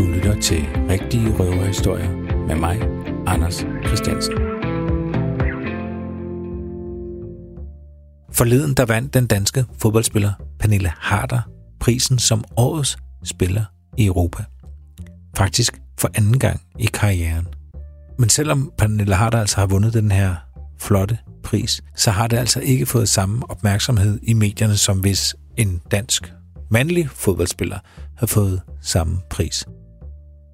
Du lytter til Rigtige Røverhistorier med mig, Anders Christiansen. Forleden der vandt den danske fodboldspiller Pernille Harder prisen som årets spiller i Europa. Faktisk for anden gang i karrieren. Men selvom Pernille Harder altså har vundet den her flotte pris, så har det altså ikke fået samme opmærksomhed i medierne, som hvis en dansk mandlig fodboldspiller har fået samme pris.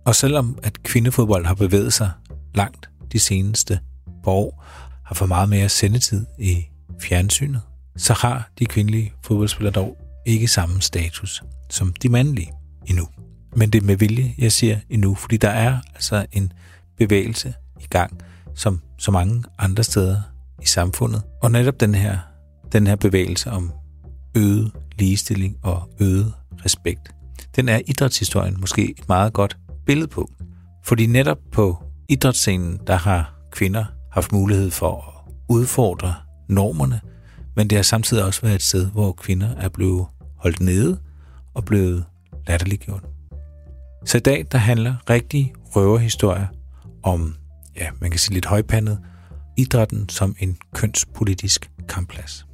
Og selvom at kvindefodbold har bevæget sig langt de seneste par år, har for meget mere sendetid i fjernsynet, så har de kvindelige fodboldspillere dog ikke samme status som de mandlige endnu. Men det er med vilje, jeg siger endnu, fordi der er altså en bevægelse i gang, som så mange andre steder i samfundet. Og netop den her, den her bevægelse om øget ligestilling og øget respekt, den er idrætshistorien måske et meget godt billede på. Fordi netop på idrætsscenen, der har kvinder haft mulighed for at udfordre normerne, men det har samtidig også været et sted, hvor kvinder er blevet holdt nede og blevet latterliggjort. Så i dag, der handler rigtig røverhistorier om, ja, man kan sige lidt højpandet, idrætten som en kønspolitisk kampplads.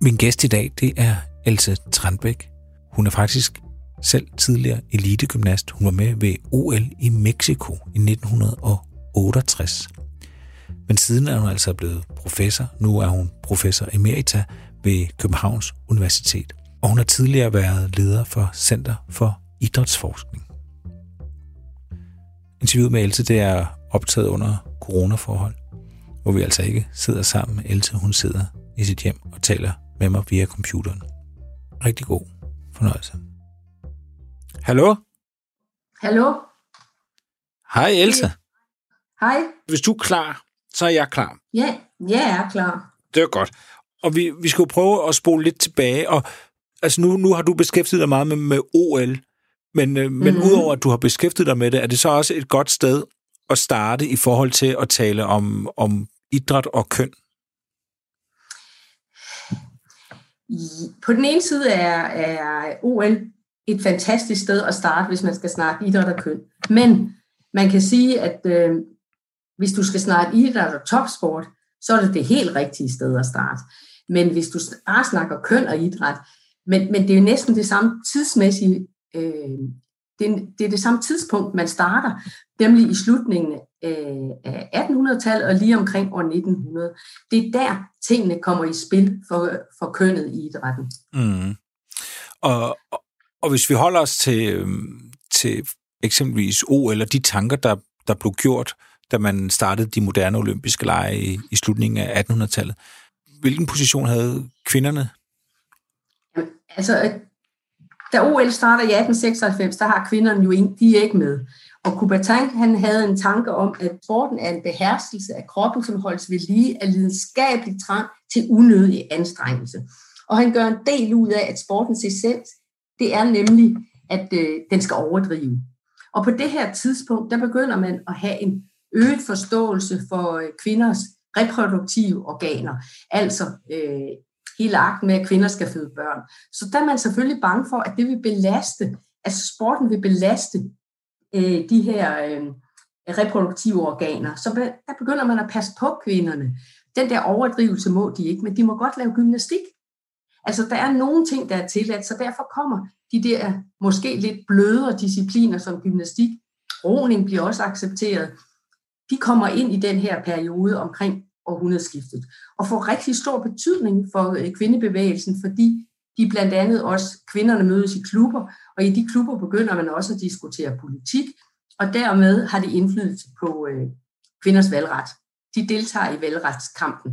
Min gæst i dag, det er Else Tranbæk. Hun er faktisk selv tidligere elitegymnast. Hun var med ved OL i Mexico i 1968. Men siden er hun altså blevet professor. Nu er hun professor emerita ved Københavns Universitet. Og hun har tidligere været leder for Center for Idrætsforskning. Interviewet med Else det er optaget under coronaforhold, hvor vi altså ikke sidder sammen. Else hun sidder i sit hjem og taler med mig via computeren. Rigtig god fornøjelse. Hallo? Hallo? Hej Else. Hej. Hvis du er klar, så er jeg klar. Ja, jeg er klar. Det er godt. Og vi, vi skal jo prøve at spole lidt tilbage. Og altså nu, nu har du beskæftiget dig meget med, med OL, men, øh, men mm-hmm. udover at du har beskæftiget dig med det, er det så også et godt sted at starte i forhold til at tale om, om idræt og køn? På den ene side er, er OL et fantastisk sted at starte, hvis man skal snakke idræt og køn. Men man kan sige, at øh, hvis du skal snakke idræt og topsport, så er det det helt rigtige sted at starte. Men hvis du bare snakker køn og idræt, men, men det er jo næsten det samme tidsmæssige, øh, det, er, det er det samme tidspunkt, man starter, nemlig i slutningen øh, af 1800-tallet og lige omkring år 1900. Det er der, tingene kommer i spil for, for kønnet i idrætten. Mm. Og, og, hvis vi holder os til, øhm, til eksempelvis O, eller de tanker, der, der blev gjort, da man startede de moderne olympiske lege i, i slutningen af 1800-tallet, hvilken position havde kvinderne? Altså, da OL starter i 1896, der har kvinderne jo ikke, de er ikke med. Og Coubertin, han havde en tanke om, at sporten er en beherskelse af kroppen, som holdes ved lige af lidenskabelig trang til unødig anstrengelse. Og han gør en del ud af, at sportens essens, det er nemlig, at øh, den skal overdrive. Og på det her tidspunkt, der begynder man at have en øget forståelse for øh, kvinders reproduktive organer, altså øh, hele akten med, at kvinder skal føde børn. Så der er man selvfølgelig bange for, at det vil belaste, altså sporten vil belaste øh, de her øh, reproduktive organer. Så der begynder man at passe på kvinderne. Den der overdrivelse må de ikke, men de må godt lave gymnastik. Altså, der er nogle ting, der er tilladt, så derfor kommer de der måske lidt blødere discipliner som gymnastik. Roning bliver også accepteret. De kommer ind i den her periode omkring århundredeskiftet, og får rigtig stor betydning for øh, kvindebevægelsen, fordi de blandt andet også, kvinderne mødes i klubber, og i de klubber begynder man også at diskutere politik, og dermed har det indflydelse på øh, kvinders valgret. De deltager i valgretskampen.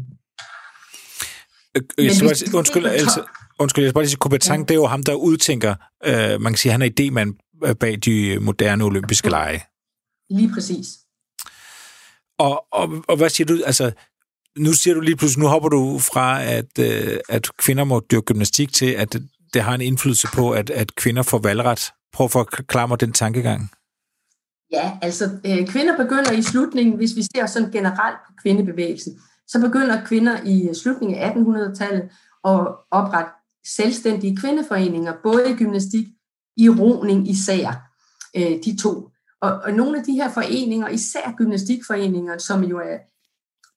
Øh, øh, jeg undskyld, altså, undskyld, jeg skal bare sige, Coubertin, ja. det er jo ham, der udtænker, øh, man kan sige, han er idemand bag de moderne olympiske lege. Lige præcis. Og, og, og hvad siger du, altså, nu siger du lige pludselig, nu hopper du fra, at, øh, at kvinder må dyrke gymnastik til, at det har en indflydelse på, at, at kvinder får valgret. Prøv at forklare mig den tankegang. Ja, altså øh, kvinder begynder i slutningen, hvis vi ser sådan generelt på kvindebevægelsen, så begynder kvinder i øh, slutningen af 1800-tallet at oprette selvstændige kvindeforeninger, både i gymnastik, i roning især. øh, de to. Og, og nogle af de her foreninger, især gymnastikforeninger, som jo er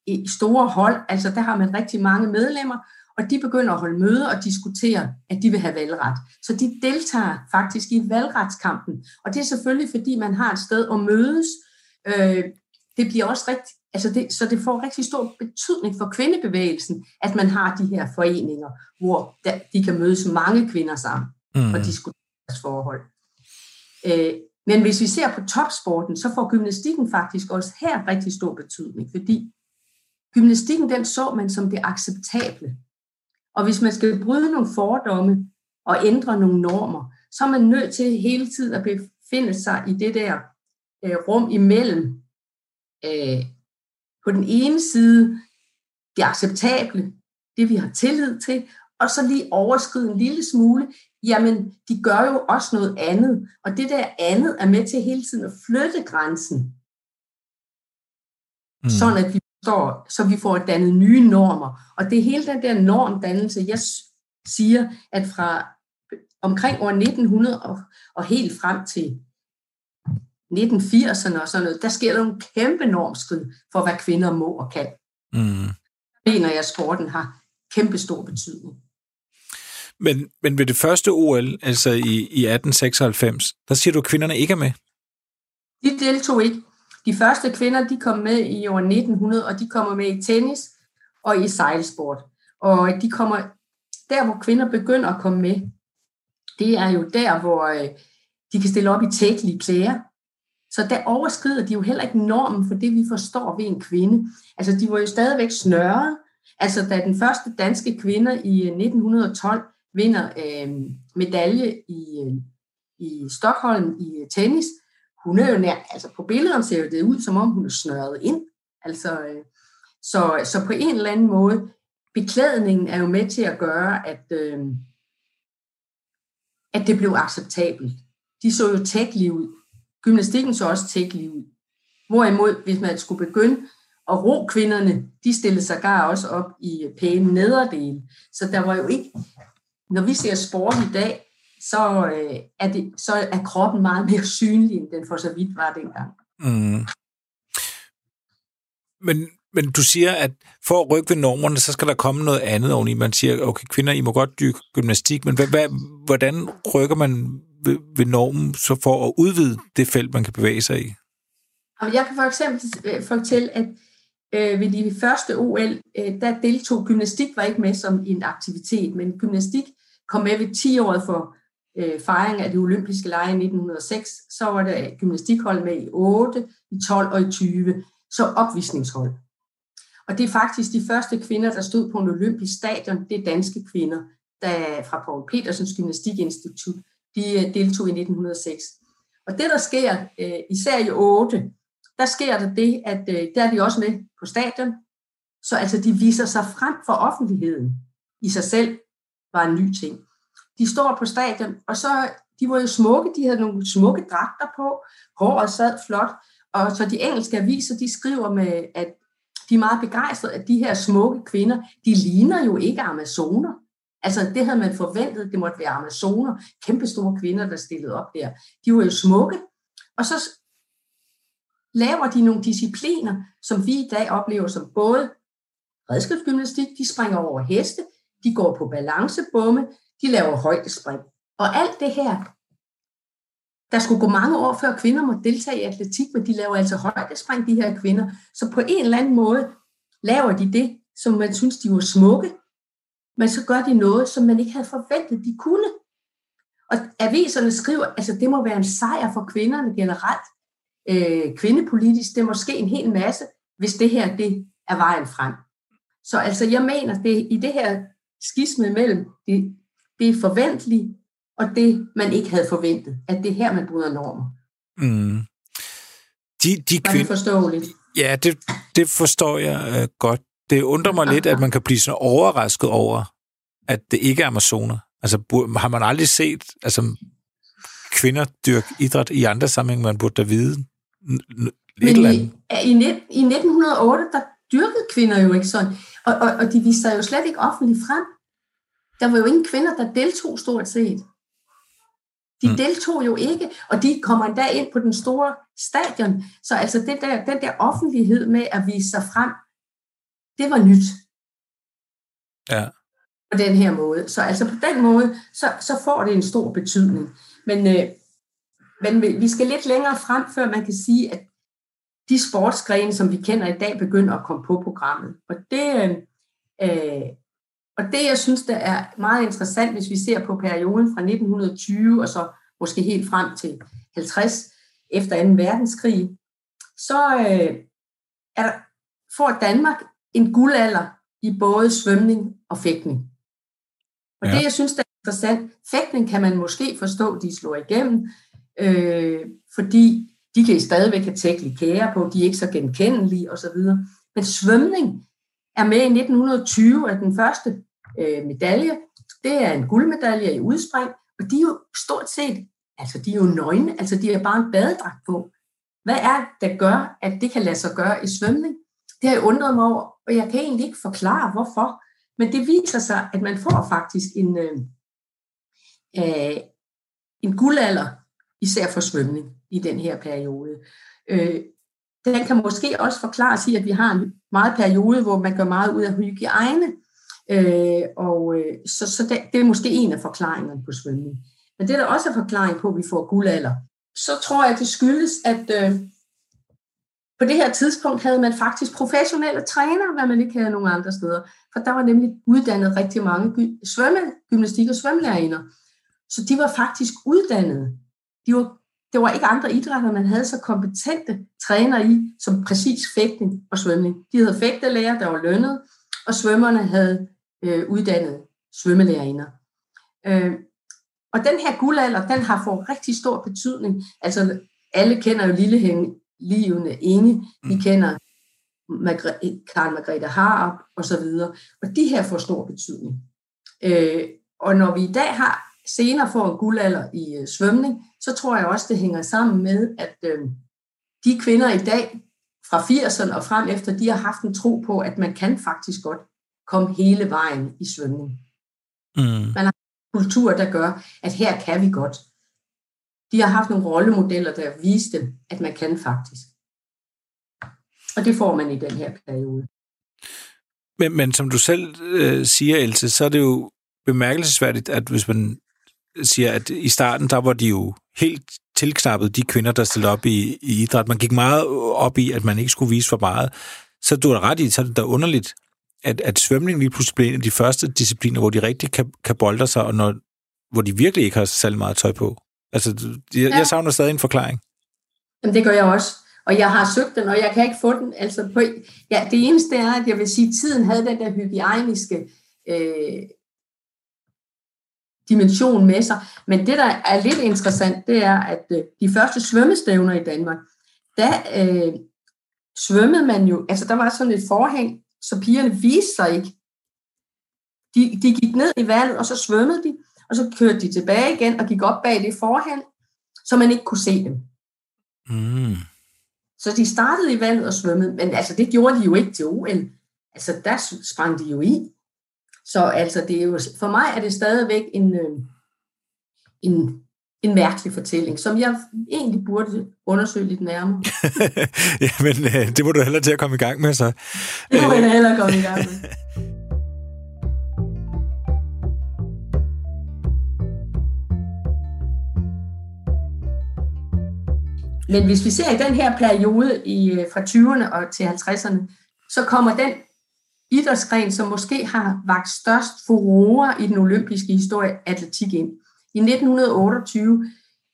i store hold, altså der har man rigtig mange medlemmer, og de begynder at holde møder og diskutere, at de vil have valgret. Så de deltager faktisk i valgretskampen, og det er selvfølgelig, fordi man har et sted at mødes. Øh, det bliver også rigtig, altså det, så det får rigtig stor betydning for kvindebevægelsen, at man har de her foreninger, hvor der, de kan mødes mange kvinder sammen mm. og diskutere deres forhold. Øh, men hvis vi ser på topsporten, så får gymnastikken faktisk også her rigtig stor betydning, fordi gymnastikken den så man som det acceptable. Og hvis man skal bryde nogle fordomme og ændre nogle normer, så er man nødt til hele tiden at befinde sig i det der øh, rum imellem øh, på den ene side det acceptable, det vi har tillid til, og så lige overskride en lille smule, jamen de gør jo også noget andet, og det der andet er med til hele tiden at flytte grænsen, mm. sådan at vi står, så vi får dannet nye normer. Og det er hele den der normdannelse, jeg siger, at fra omkring år 1900 og, og helt frem til 1980'erne og sådan noget, der sker der en kæmpe normskrid for, hvad kvinder må og kan. Mm. mener jeg, at sporten har kæmpe stor betydning. Men, men ved det første OL, altså i, i 1896, der siger du, at kvinderne ikke er med? De deltog ikke. De første kvinder, de kom med i år 1900, og de kommer med i tennis og i sejlsport. Og de kommer, der hvor kvinder begynder at komme med, det er jo der, hvor øh, de kan stille op i tækkelige klæder. Så der overskrider de jo heller ikke normen for det, vi forstår ved en kvinde. Altså, de var jo stadigvæk snørre. Altså, da den første danske kvinde i øh, 1912 vinder øh, medalje i, øh, i Stockholm i øh, tennis, hun er jo nær, altså på billederne ser jo det ud, som om hun er snørret ind. Altså, øh, så, så på en eller anden måde, beklædningen er jo med til at gøre, at, øh, at det blev acceptabelt. De så jo tækkelige ud. Gymnastikken så også tækkelige ud. Hvorimod, hvis man skulle begynde at ro kvinderne, de stillede sig gar også op i pæne nederdele. Så der var jo ikke, når vi ser sport i dag, så, øh, er det, så er kroppen meget mere synlig, end den for så vidt var dengang. Mm. Men, men du siger, at for at rykke ved normerne, så skal der komme noget andet oveni. Man siger, okay, kvinder, I må godt dyrke gymnastik, men hvad, hvad, hvordan rykker man ved, ved normen så for at udvide det felt, man kan bevæge sig i? Jeg kan for eksempel øh, fortælle, at øh, ved de første OL, øh, der deltog gymnastik var ikke med som en aktivitet, men gymnastik kom med ved 10 år for øh, fejring af de olympiske lege i 1906, så var der gymnastikhold med i 8, i 12 og i 20, så opvisningshold. Og det er faktisk de første kvinder, der stod på en olympisk stadion, det er danske kvinder, der fra Paul Petersens Gymnastikinstitut, de øh, deltog i 1906. Og det, der sker, øh, især i 8, der sker der det, at øh, der er de også med på stadion, så altså de viser sig frem for offentligheden i sig selv, var en ny ting. De står på stadion, og så, de var jo smukke, de havde nogle smukke dragter på, håret sad flot, og så de engelske aviser, de skriver med, at de er meget begejstrede, at de her smukke kvinder, de ligner jo ikke amazoner. Altså, det havde man forventet, det måtte være amazoner, kæmpe store kvinder, der stillede op der. De var jo smukke. Og så laver de nogle discipliner, som vi i dag oplever som både redskabsgymnastik, de springer over heste, de går på balancebomme, de laver højdespring. Og alt det her, der skulle gå mange år før kvinder må deltage i atletik, men de laver altså højdespring, de her kvinder. Så på en eller anden måde laver de det, som man synes, de var smukke, men så gør de noget, som man ikke havde forventet, de kunne. Og aviserne skriver, altså det må være en sejr for kvinderne generelt. Øh, kvindepolitisk, det er måske en hel masse, hvis det her det er vejen frem. Så altså jeg mener, det i det her skisme mellem det det er forventeligt, og det, man ikke havde forventet, at det er her, man bryder normer. Mm. De, de kvind... det forståeligt? Ja, det, det forstår jeg uh, godt. Det undrer mig lidt, at man kan blive så overrasket over, at det ikke er Amazoner. Altså, har man aldrig set altså, kvinder dyrke idræt i andre sammenhænge, man burde da vide? Men i, i, i 1908, der dyrkede kvinder jo ikke sådan, og, og, og de viste sig jo slet ikke offentligt frem. Der var jo ingen kvinder, der deltog stort set. De mm. deltog jo ikke, og de kommer endda ind på den store stadion. Så altså det der, den der offentlighed med at vise sig frem, det var nyt. Ja. På den her måde. Så altså på den måde, så, så får det en stor betydning. Men, øh, men vi skal lidt længere frem, før man kan sige, at de sportsgrene, som vi kender i dag, begynder at komme på programmet. Og det, øh, øh og det, jeg synes, der er meget interessant, hvis vi ser på perioden fra 1920 og så måske helt frem til 50 efter 2. verdenskrig, så øh, er der, får Danmark en guldalder i både svømning og fægtning. Og ja. det, jeg synes, der er interessant, fægtning kan man måske forstå, de slår igennem, øh, fordi de kan stadigvæk have tækkelige kære på, de er ikke så genkendelige osv. Men svømning er med i 1920 af den første øh, medalje. Det er en guldmedalje i udspring, og de er jo stort set, altså de er jo nøgne, altså de har bare en badedragt på. Hvad er det, der gør, at det kan lade sig gøre i svømning? Det har jeg undret mig over, og jeg kan egentlig ikke forklare, hvorfor. Men det viser sig, at man får faktisk en, øh, øh, en guldalder, især for svømning i den her periode. Øh, den kan måske også forklares i, at vi har en meget periode, hvor man gør meget ud af hygiejne, Øh, og øh, så, så det, det er måske en af forklaringerne på svømning. Men det er der også en forklaring på, at vi får guldalder. Så tror jeg, det skyldes, at øh, på det her tidspunkt havde man faktisk professionelle trænere, hvad man ikke havde nogen andre steder. For der var nemlig uddannet rigtig mange svømme, gymnastik- og svømmelærerinder. Så de var faktisk uddannede. De var, det var ikke andre idrætter, man havde så kompetente trænere i, som præcis fægtning og svømning. De havde fægtelærer, der var lønnet, og svømmerne havde øh, uddannede svømmelærerinder. Øh, og den her guldalder, den har fået rigtig stor betydning. Altså, alle kender jo Lillehæng Livene Inge, vi mm. kender Margre- Karen Margrethe Harup så videre. Og de her får stor betydning. Øh, og når vi i dag har senere får en guldalder i øh, svømning, så tror jeg også, det hænger sammen med, at øh, de kvinder i dag fra 80'erne og frem efter, de har haft en tro på, at man kan faktisk godt komme hele vejen i svømning. Mm. Man har en kultur, der gør, at her kan vi godt. De har haft nogle rollemodeller, der viste, at man kan faktisk. Og det får man i den her periode. Men, men som du selv øh, siger, Else, så er det jo bemærkelsesværdigt, at hvis man siger, at i starten, der var de jo helt tilknappet, de kvinder, der stillede op i, i idræt. Man gik meget op i, at man ikke skulle vise for meget. Så du har ret i, så er det da underligt, at, at svømning lige pludselig bliver en af de første discipliner, hvor de rigtig kan, kan bolde sig, og når, hvor de virkelig ikke har særlig meget tøj på. Altså, jeg, ja. jeg savner stadig en forklaring. Jamen, det gør jeg også. Og jeg har søgt den, og jeg kan ikke få den. Altså på, ja, det eneste er, at jeg vil sige, at tiden havde den der hygiejniske øh, dimension med sig. Men det, der er lidt interessant, det er, at øh, de første svømmestævner i Danmark, der øh, svømmede man jo, altså der var sådan et forhæng, så pigerne viste sig ikke. De, de gik ned i vandet, og så svømmede de, og så kørte de tilbage igen og gik op bag det forhæng, så man ikke kunne se dem. Mm. Så de startede i vandet og svømmede, men altså det gjorde de jo ikke til OL. Altså der sprang de jo i. Så altså det er jo, for mig er det stadigvæk en, øh, en en mærkelig fortælling, som jeg egentlig burde undersøge lidt nærmere. ja, men øh, det må du heller til at komme i gang med, så. Det må jeg heller komme i gang med. Men hvis vi ser i den her periode i, øh, fra 20'erne og til 50'erne, så kommer den idrætsgren, som måske har vagt størst furore i den olympiske historie, atletik ind. I 1928,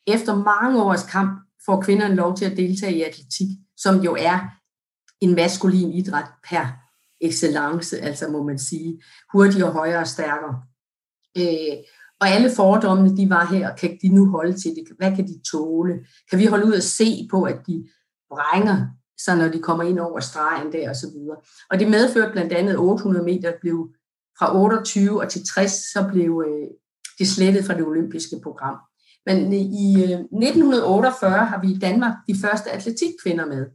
efter mange års kamp, får kvinderne lov til at deltage i atletik, som jo er en maskulin idræt per excellence, altså må man sige, hurtigere, højere og stærkere. Øh, og alle fordommene, de var her, kan de nu holde til det? Hvad kan de tåle? Kan vi holde ud og se på, at de brænger sig, når de kommer ind over stregen der og så videre. Og det medførte blandt andet 800 meter blev fra 28 og til 60, så blev øh, det slettet fra det olympiske program. Men øh, i øh, 1948 har vi i Danmark de første atletikkvinder med.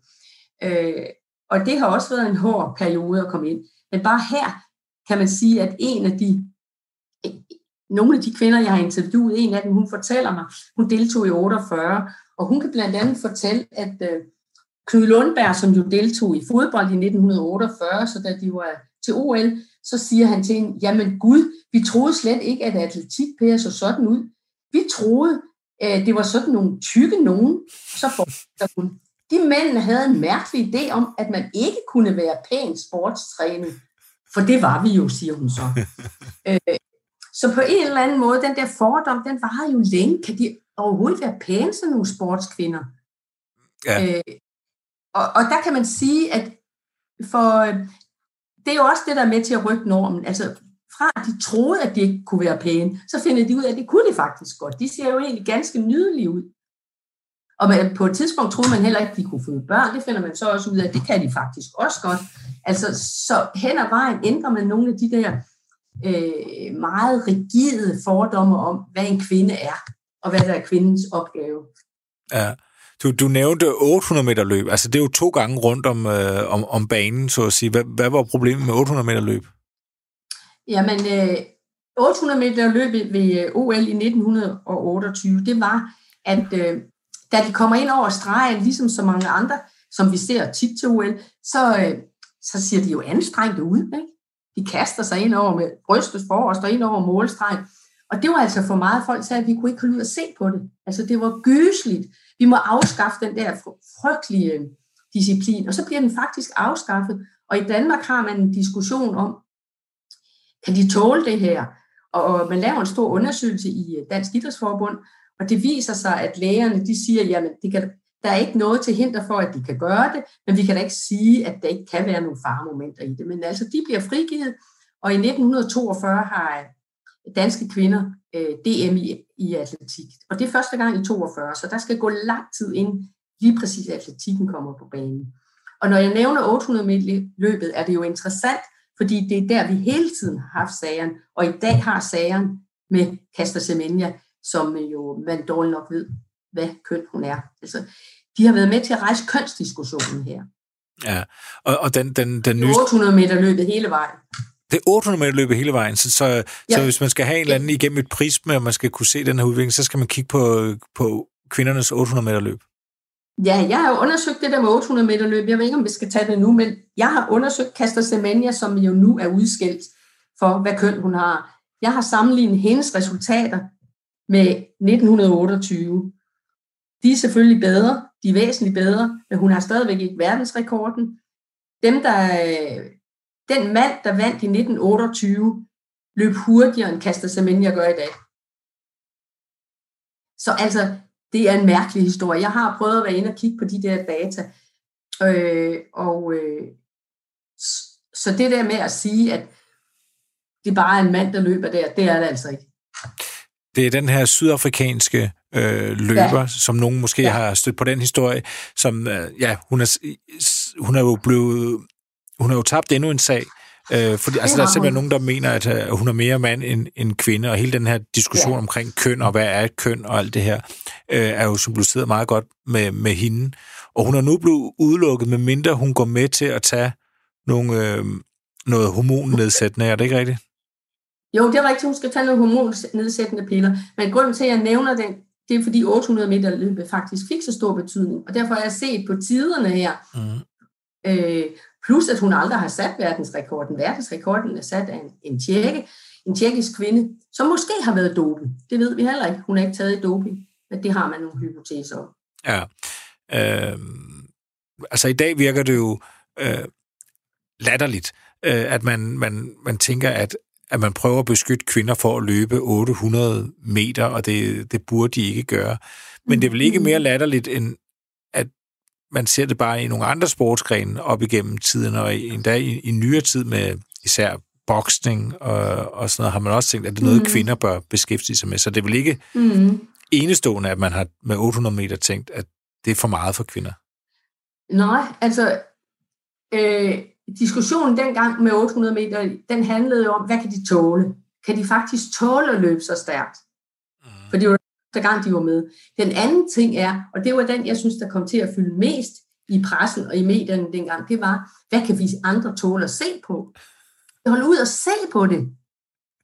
Øh, og det har også været en hård periode at komme ind. Men bare her kan man sige, at en af de nogle af de kvinder, jeg har interviewet, en af dem, hun fortæller mig, hun deltog i 48, og hun kan blandt andet fortælle, at øh, Knud Lundberg, som jo deltog i fodbold i 1948, så da de var til OL, så siger han til hende, jamen Gud, vi troede slet ikke, at atletikpærer så sådan ud. Vi troede, at det var sådan nogle tykke nogen, så fortsætter hun. De mænd havde en mærkelig idé om, at man ikke kunne være pæn sportstrænet. For det var vi jo, siger hun så. øh, så på en eller anden måde, den der fordom, den var jo længe. Kan de overhovedet være pæne, sådan nogle sportskvinder? Ja. Øh, og, og der kan man sige, at for det er jo også det, der er med til at rykke normen. Altså fra at de troede, at de ikke kunne være pæne, så finder de ud af, at det kunne de faktisk godt. De ser jo egentlig ganske nydelige ud. Og man, på et tidspunkt troede man heller ikke, at de kunne føde børn. Det finder man så også ud af, at det kan de faktisk også godt. Altså, så hen ad vejen ændrer man nogle af de der øh, meget rigide fordomme om, hvad en kvinde er, og hvad der er kvindens opgave. Ja. Du, du nævnte 800 meter løb. Altså, det er jo to gange rundt om, øh, om, om banen, så at sige. Hvad, hvad var problemet med 800 meter løb? Jamen, øh, 800 meter løb ved øh, OL i 1928, det var, at øh, da de kommer ind over stregen, ligesom så mange andre, som vi ser tit til OL, så, øh, så ser de jo anstrengt ud. Ikke? De kaster sig ind over med brystet forrest og ind over målstregen. Og det var altså for meget folk, sagde, at vi kunne ikke holde ud at se på det. Altså det var gysligt. Vi må afskaffe den der frygtelige øh, disciplin. Og så bliver den faktisk afskaffet. Og i Danmark har man en diskussion om, kan de tåle det her? Og man laver en stor undersøgelse i øh, Dansk Idrætsforbund, og det viser sig, at lægerne de siger, jamen det kan, der er ikke noget til hinder for, at de kan gøre det, men vi kan da ikke sige, at der ikke kan være nogle faremomenter i det. Men altså, de bliver frigivet, og i 1942 har danske kvinder øh, DM i, i atletik. Og det er første gang i 42, så der skal gå lang tid ind, lige præcis atletikken kommer på banen. Og når jeg nævner 800 meter løbet, er det jo interessant, fordi det er der, vi hele tiden har haft sagen, og i dag har sageren med Kaster Semenya, som jo man dårligt nok ved, hvad køn hun er. Altså, de har været med til at rejse kønsdiskussionen her. Ja, og, og den, den, den nye... 800 meter løbet hele vejen. Det er 800 meter løbet hele vejen, så, så, ja. så hvis man skal have en eller anden igennem et prisme, og man skal kunne se den her udvikling, så skal man kigge på, på kvindernes 800 meter løb. Ja, jeg har jo undersøgt det der med 800 meter løb. Jeg ved ikke, om vi skal tage det nu, men jeg har undersøgt Kaster Semenya, som jo nu er udskilt for, hvad køn hun har. Jeg har sammenlignet hendes resultater med 1928. De er selvfølgelig bedre, de er væsentligt bedre, men hun har stadigvæk ikke verdensrekorden. Dem, der, den mand, der vandt i 1928, løb hurtigere end Kaster Semenya gør i dag. Så altså, det er en mærkelig historie. Jeg har prøvet at være inde og kigge på de der data, øh, og øh, så det der med at sige, at det bare er en mand, der løber der, det er det altså ikke. Det er den her sydafrikanske øh, løber, ja. som nogen måske ja. har stødt på den historie, som, øh, ja, hun er, hun er jo blevet, hun har jo tabt endnu en sag, Øh, fordi altså, der er simpelthen nogen, der mener, at uh, hun er mere mand end, end kvinde, og hele den her diskussion ja. omkring køn, og hvad er et køn, og alt det her, øh, er jo symboliseret meget godt med, med hende. Og hun er nu blevet udelukket, med mindre hun går med til at tage nogle, øh, noget hormonnedsættende. Er det ikke rigtigt? Jo, det er rigtigt. Hun skal tage nogle hormonnedsættende piller. Men grunden til, at jeg nævner den, det er fordi 800 meter løbet faktisk fik så stor betydning. Og derfor har jeg set på tiderne her, mm. øh, plus at hun aldrig har sat verdensrekorden. Verdensrekorden er sat af en, en tjekke, en tjekkisk kvinde, som måske har været dopet. Det ved vi heller ikke. Hun er ikke taget i doping, men det har man nogle hypoteser om. Ja. Øh, altså i dag virker det jo øh, latterligt, øh, at man, man, man tænker, at at man prøver at beskytte kvinder for at løbe 800 meter, og det, det burde de ikke gøre. Men det er vel ikke mere latterligt, end at man ser det bare i nogle andre sportsgrene op igennem tiden, og endda i, i nyere tid med især boksning og, og sådan noget, har man også tænkt, at det er noget, mm. kvinder bør beskæftige sig med. Så det er vel ikke mm. enestående, at man har med 800 meter tænkt, at det er for meget for kvinder. Nej, altså øh, diskussionen dengang med 800 meter, den handlede jo om, hvad kan de tåle? Kan de faktisk tåle at løbe så stærkt? Mm. For det var første gang, de var med. Den anden ting er, og det var den, jeg synes, der kom til at fylde mest i pressen og i medierne dengang, det var, hvad kan vi andre tåle at se på? Hold ud og se på det.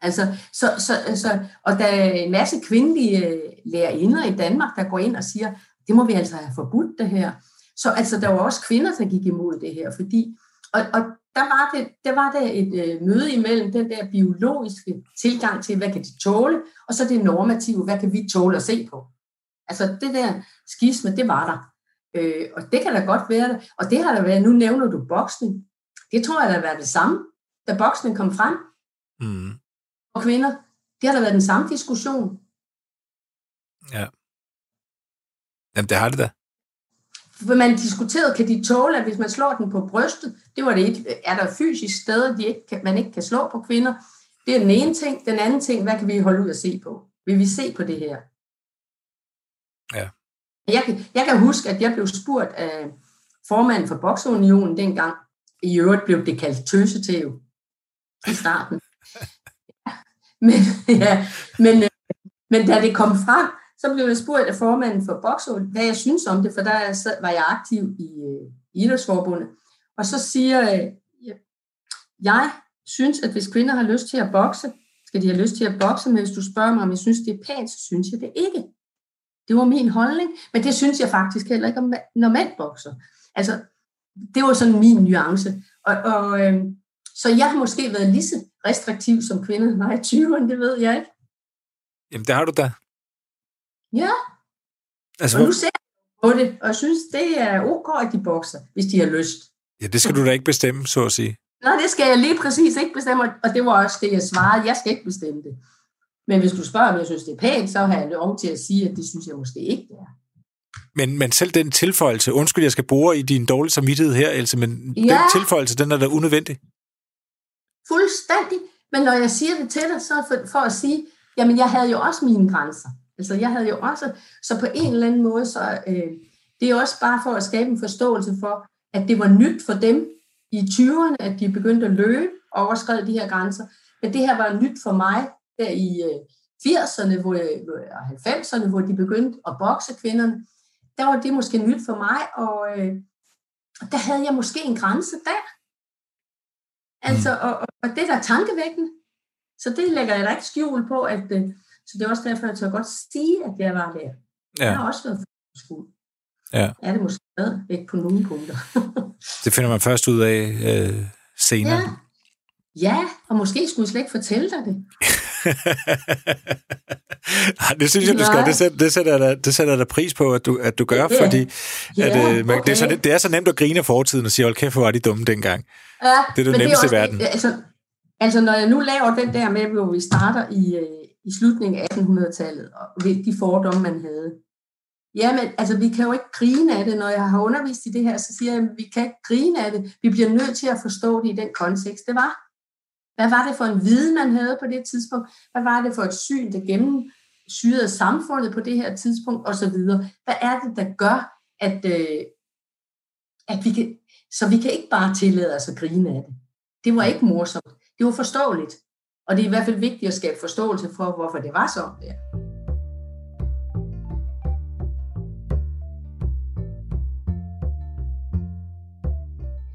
Altså, så, så, så, og der er en masse kvindelige øh, lærerinder i Danmark, der går ind og siger, det må vi altså have forbudt det her. Så altså, der var også kvinder, der gik imod det her, fordi, og, og der var det, der var der et øh, møde imellem den der biologiske tilgang til, hvad kan de tåle, og så det normative, hvad kan vi tåle at se på. Altså det der skisme, det var der. Øh, og det kan da godt være det. Og det har der været, nu nævner du boksning. Det tror jeg, der har været det samme, da boksning kom frem. Mm. Og kvinder, det har der været den samme diskussion. Ja. Jamen, det har det da. For man diskuterede, kan de tåle, at hvis man slår den på brystet, det var det et, er der fysisk steder, de ikke kan, man ikke kan slå på kvinder. Det er den ene ting. Den anden ting, hvad kan vi holde ud at se på? Vil vi se på det her? Ja. Jeg kan, jeg kan huske, at jeg blev spurgt af formanden for Bokseunionen dengang. I øvrigt blev det kaldt tøsetæv i starten. Men, ja, men, øh, men da det kom frem, så blev jeg spurgt af formanden for Boxhold, hvad jeg synes om det, for der var jeg aktiv i uh, Idrætsforbundet. Og så siger øh, jeg, jeg synes, at hvis kvinder har lyst til at bokse, skal de have lyst til at bokse, men hvis du spørger mig, om jeg synes, det er pænt, så synes jeg det ikke. Det var min holdning, men det synes jeg faktisk heller ikke, når mænd bokser. Altså, det var sådan min nuance. Og, og øh, så jeg har måske været lige så restriktiv som kvinde, Nej, i 20'erne, det ved jeg ikke. Jamen, det har du da. Ja. Altså, og nu ser jeg på det, og jeg synes, det er ok, at de bokser, hvis de har lyst. Ja, det skal du da ikke bestemme, så at sige. Nej, det skal jeg lige præcis ikke bestemme, og det var også det, jeg svarede. Jeg skal ikke bestemme det. Men hvis du spørger, om jeg synes, det er pænt, så har jeg lov til at sige, at det synes jeg måske ikke, det er. Men, men selv den tilføjelse, undskyld, jeg skal bore i din dårlige samvittighed her, Else, men ja. den tilføjelse, den er da unødvendig. Fuldstændig. Men når jeg siger det til dig, så for, for at sige, jamen jeg havde jo også mine grænser. Altså jeg havde jo også, så på en eller anden måde, så øh, det er også bare for at skabe en forståelse for, at det var nyt for dem i 20'erne, at de begyndte at løbe og overskred de her grænser. Men det her var nyt for mig der i 80'erne hvor, og 90'erne, hvor de begyndte at bokse kvinderne. Der var det måske nyt for mig, og, øh, der havde jeg måske en grænse der. Altså, mm. og, og, det der tankevækkende. Så det lægger jeg da ikke skjul på, at, øh, så det er også derfor, jeg tør godt sige, at jeg var der. Ja. Jeg har også været skuld. Ja. Er det måske ikke på nogle punkter. det finder man først ud af øh, senere. Ja. ja, og måske skulle jeg slet ikke fortælle dig det. Nej, det synes jeg, du skal. Det sætter, det sætter, der, det sætter der pris på, at du, at du gør, ja. fordi at, øh, man, okay. det, er så, det er så nemt at grine af fortiden og sige, hold kæft, hvor var de dumme dengang. Ja, det er det nemmeste i verden. Altså, altså, når jeg nu laver den der med, hvor vi starter i, øh, i slutningen af 1800-tallet, og de fordomme, man havde, Jamen, altså, vi kan jo ikke grine af det. Når jeg har undervist i det her, så siger jeg, at vi kan ikke grine af det. Vi bliver nødt til at forstå det i den kontekst, det var. Hvad var det for en viden, man havde på det tidspunkt? Hvad var det for et syn, der gennemsyrede samfundet på det her tidspunkt, og så videre? Hvad er det, der gør, at, øh, at vi kan... Så vi kan ikke bare tillade os at grine af det. Det var ikke morsomt. Det var forståeligt. Og det er i hvert fald vigtigt at skabe forståelse for, hvorfor det var sådan der.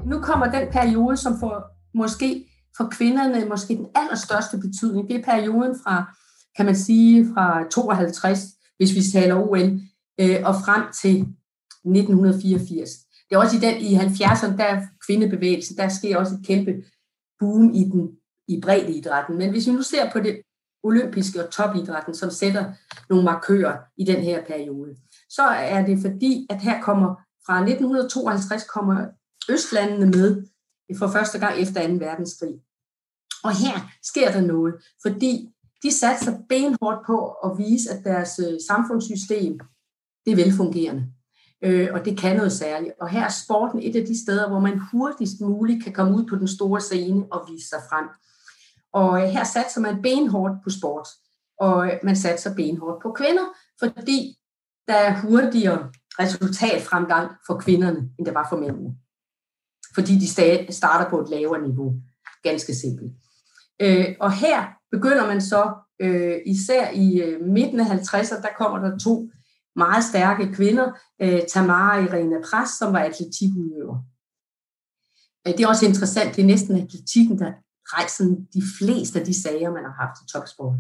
Nu kommer den periode, som får måske for kvinderne måske den allerstørste betydning. Det er perioden fra, kan man sige, fra 52, hvis vi taler OL, øh, og frem til 1984. Det er også i, den, i 70'erne, der kvindebevægelsen, der sker også et kæmpe boom i den i breddeidrætten. Men hvis vi nu ser på det olympiske og topidrætten, som sætter nogle markører i den her periode, så er det fordi, at her kommer fra 1952 kommer Østlandene med for første gang efter 2. verdenskrig. Og her sker der noget, fordi de satser benhårdt på at vise, at deres øh, samfundssystem det er velfungerende. Øh, og det kan noget særligt. Og her er sporten et af de steder, hvor man hurtigst muligt kan komme ud på den store scene og vise sig frem. Og øh, her satser man benhårdt på sport, og man satser benhårdt på kvinder, fordi der er hurtigere resultatfremgang for kvinderne, end der var for mændene fordi de starter på et lavere niveau. Ganske simpelt. Øh, og her begynder man så, øh, især i øh, midten af 50'erne, der kommer der to meget stærke kvinder, øh, Tamara og Irina Pras, som var atletikudøver. Øh, det er også interessant, det er næsten atletikken, der rejsen de fleste af de sager, man har haft i topsport.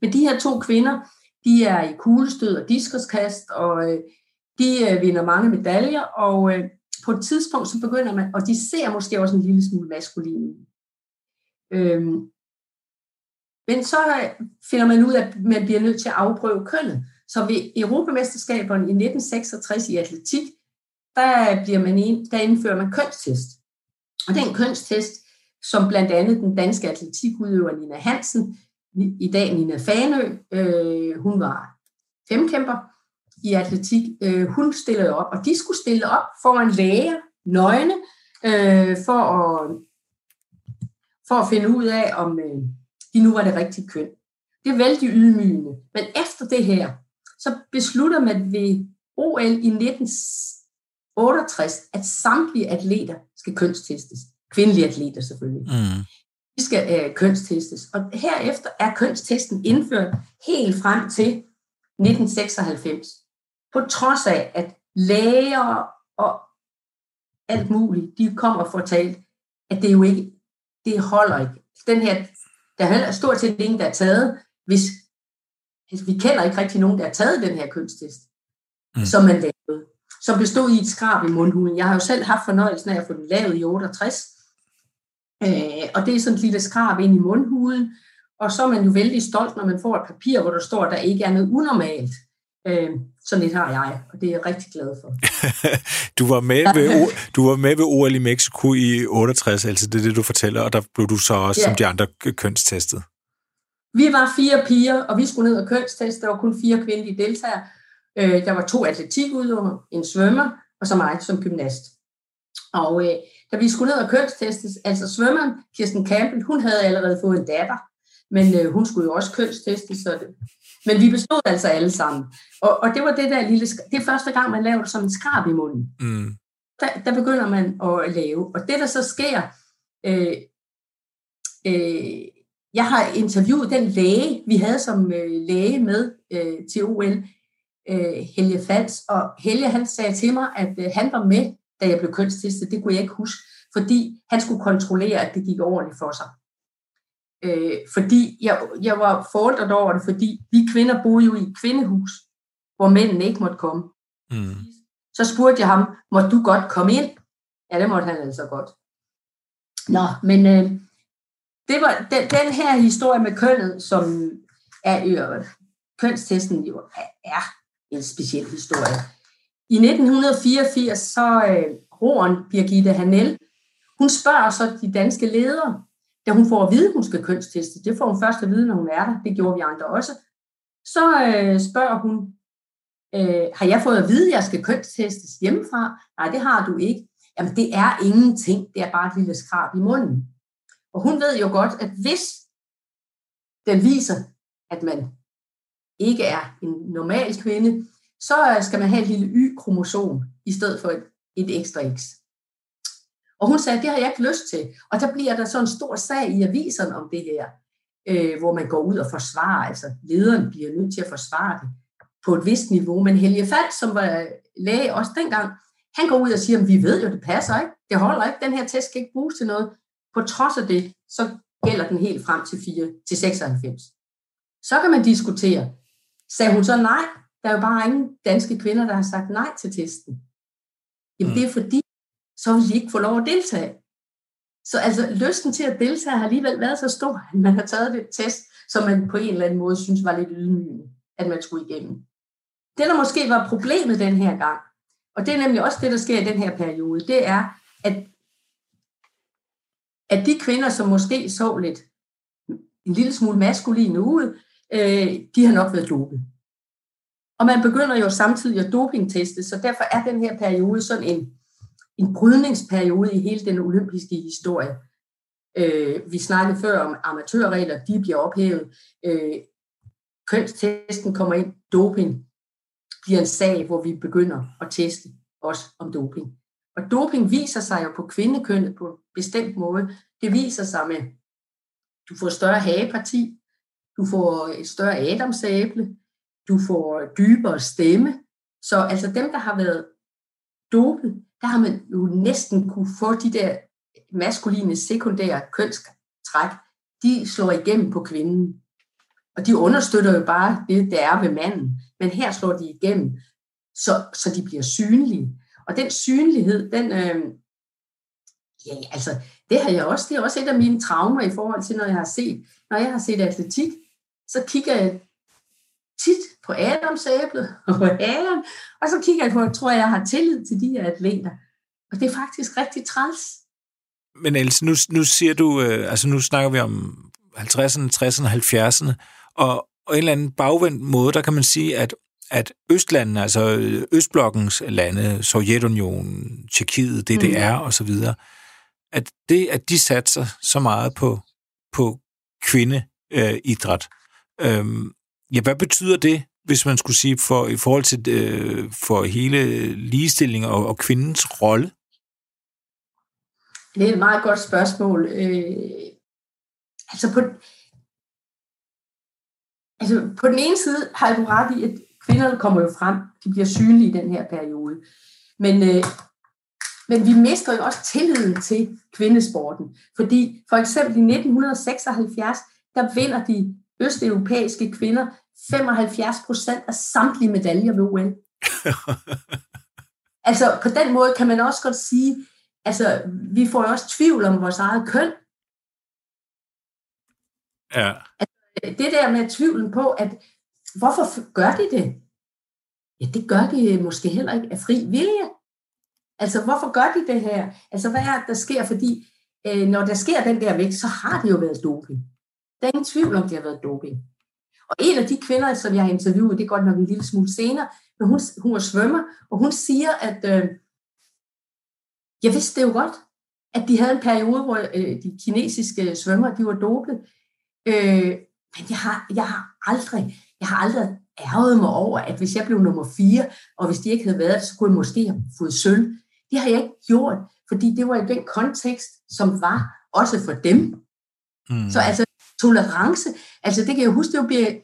Men de her to kvinder, de er i kuglestød og diskoskast, og øh, de øh, vinder mange medaljer, og øh, på et tidspunkt så begynder man, og de ser måske også en lille smule maskuline. Øhm, men så øh, finder man ud af, at man bliver nødt til at afprøve kønnet. Så ved Europamesterskaberne i 1966 i atletik, der, bliver man ind, der indfører man kønstest. Og den kønstest, som blandt andet den danske atletikudøver Nina Hansen, i dag Nina Fanø, øh, hun var femkæmper i atletik, øh, hun stillede op, og de skulle stille op for en læge, nøgne, øh, for, at, for at finde ud af, om øh, de nu var det rigtige køn. Det er vældig ydmygende. Men efter det her, så beslutter man ved OL i 1968, at samtlige atleter skal kønstestes. Kvindelige atleter selvfølgelig. Mm. De skal øh, kønstestes. Og herefter er kønstesten indført helt frem til 1996. På trods af, at læger og alt muligt, de kommer og fortalt, at det jo ikke, det holder ikke. Den her, der er stort set ingen, der er taget, hvis altså, vi kender ikke rigtig nogen, der har taget den her kønstest, mm. som man lavede, som bestod i et skrab i mundhulen. Jeg har jo selv haft fornøjelsen af at få den lavet i 68, øh, og det er sådan et lille skrab ind i mundhulen, og så er man jo vældig stolt, når man får et papir, hvor der står, at der ikke er noget unormalt. Øh, sådan lidt har jeg, og det er jeg rigtig glad for. du, var med ved, du var med ved OL i Mexico i 68, altså det er det, du fortæller, og der blev du så også ja. som de andre kønstestet. Vi var fire piger, og vi skulle ned og kønsteste. Der var kun fire kvindelige deltagere. Øh, der var to atletikudøvere, en svømmer, og så mig som gymnast. Og øh, da vi skulle ned og kønstestes, altså svømmeren, Kirsten Campbell, hun havde allerede fået en datter, men øh, hun skulle jo også kønstestes, så det, men vi bestod altså alle sammen. Og, og det var det der lille, det er første gang, man laver det som en skrab i munden. Mm. Der, der begynder man at lave. Og det, der så sker, øh, øh, jeg har interviewet den læge, vi havde som øh, læge med øh, til OL, øh, Helge Fals, og Helge han sagde til mig, at øh, han var med, da jeg blev kønstestet, det kunne jeg ikke huske, fordi han skulle kontrollere, at det gik ordentligt for sig. Øh, fordi jeg, jeg var forældret over det, fordi vi kvinder boede jo i et kvindehus, hvor mændene ikke måtte komme. Mm. Så spurgte jeg ham, må du godt komme ind? Ja, det måtte han altså godt. Nå, men øh, det var den, den her historie med kønnet, som er øh, kønstesten jo er en speciel historie. I 1984, så øh, roeren Birgitte Hanel, hun spørger så de danske ledere, da hun får at vide, at hun skal kønsteste, det får hun først at vide, når hun er der, det gjorde vi andre også, så øh, spørger hun, øh, har jeg fået at vide, at jeg skal kønstestes hjemmefra? Nej, det har du ikke. Jamen, det er ingenting, det er bare et lille skrab i munden. Og hun ved jo godt, at hvis den viser, at man ikke er en normal kvinde, så øh, skal man have et lille Y-kromosom i stedet for et, et ekstra X. Og hun sagde, det har jeg ikke lyst til. Og der bliver der så en stor sag i aviserne om det her, øh, hvor man går ud og forsvarer, altså lederen bliver nødt til at forsvare det på et vist niveau. Men Helge Fald, som var øh, læge også dengang, han går ud og siger, at vi ved jo, det passer ikke. Det holder ikke. Den her test skal ikke bruges til noget. På trods af det, så gælder den helt frem til 4 til 96. Så kan man diskutere. Sagde hun så nej? Der er jo bare ingen danske kvinder, der har sagt nej til testen. Jamen mm. det er fordi, så vil de ikke få lov at deltage. Så altså, lysten til at deltage har alligevel været så stor, at man har taget det test, som man på en eller anden måde synes var lidt ydmygende, at man skulle igennem. Det, der måske var problemet den her gang, og det er nemlig også det, der sker i den her periode, det er, at, at de kvinder, som måske så lidt en lille smule maskuline ud, øh, de har nok været dopet. Og man begynder jo samtidig at dopingteste, så derfor er den her periode sådan en, en brydningsperiode i hele den olympiske historie. Øh, vi snakkede før om amatørregler, de bliver ophævet. Øh, kønstesten kommer ind, doping bliver en sag, hvor vi begynder at teste også om doping. Og doping viser sig jo på kvindekønnet på en bestemt måde. Det viser sig med, du får større hageparti, du får et større adamsæble, du får dybere stemme. Så altså dem, der har været dopet, der har man jo næsten kunne få de der maskuline sekundære kønstræk træk, de slår igennem på kvinden. Og de understøtter jo bare det, der er ved manden. Men her slår de igennem, så, så de bliver synlige. Og den synlighed, den, øh, ja, altså, det har jeg også, det er også et af mine traumer i forhold til, når jeg har set, når jeg har set atletik, så kigger jeg tit på Adams æble og på Adam, og så kigger jeg på, at tror jeg, jeg har tillid til de her atleter. Og det er faktisk rigtig træls. Men Else, nu, nu siger du, øh, altså nu snakker vi om 50'erne, 60'erne, 70'erne, og, og en eller anden bagvendt måde, der kan man sige, at at Østlandene, altså Østblokkens lande, Sovjetunionen, Tjekkiet, DDR mm. osv., at det, at de satser så meget på, på kvindeidræt, øh, øhm, ja, hvad betyder det, hvis man skulle sige, for, i forhold til øh, for hele ligestilling og, og kvindens rolle? Det er et meget godt spørgsmål. Øh, altså, på, altså på den ene side har du ret i, at kvinderne kommer jo frem, de bliver synlige i den her periode. Men, øh, men vi mister jo også tilliden til kvindesporten, fordi for eksempel i 1976, der vinder de østeuropæiske kvinder 75 procent af samtlige medaljer ved OL. altså på den måde kan man også godt sige, altså vi får jo også tvivl om vores eget køn. Ja. Altså, det der med tvivlen på, at hvorfor gør de det? Ja, det gør de måske heller ikke af fri vilje. Altså, hvorfor gør de det her? Altså, hvad er det, der sker? Fordi øh, når der sker den der vægt, så har det jo været doping. Der er ingen tvivl om, det har været doping. Og en af de kvinder, som jeg har interviewet, det er godt nok en lille smule senere, men hun, hun er svømmer, og hun siger, at øh, jeg vidste det jo godt, at de havde en periode, hvor øh, de kinesiske svømmer, de var dopet. Øh, men jeg har, jeg har aldrig, jeg har aldrig ærget mig over, at hvis jeg blev nummer fire, og hvis de ikke havde været så kunne jeg måske have fået sølv. Det har jeg ikke gjort, fordi det var i den kontekst, som var også for dem. Mm. Så altså tolerance, altså det kan jeg huske, det var Berit,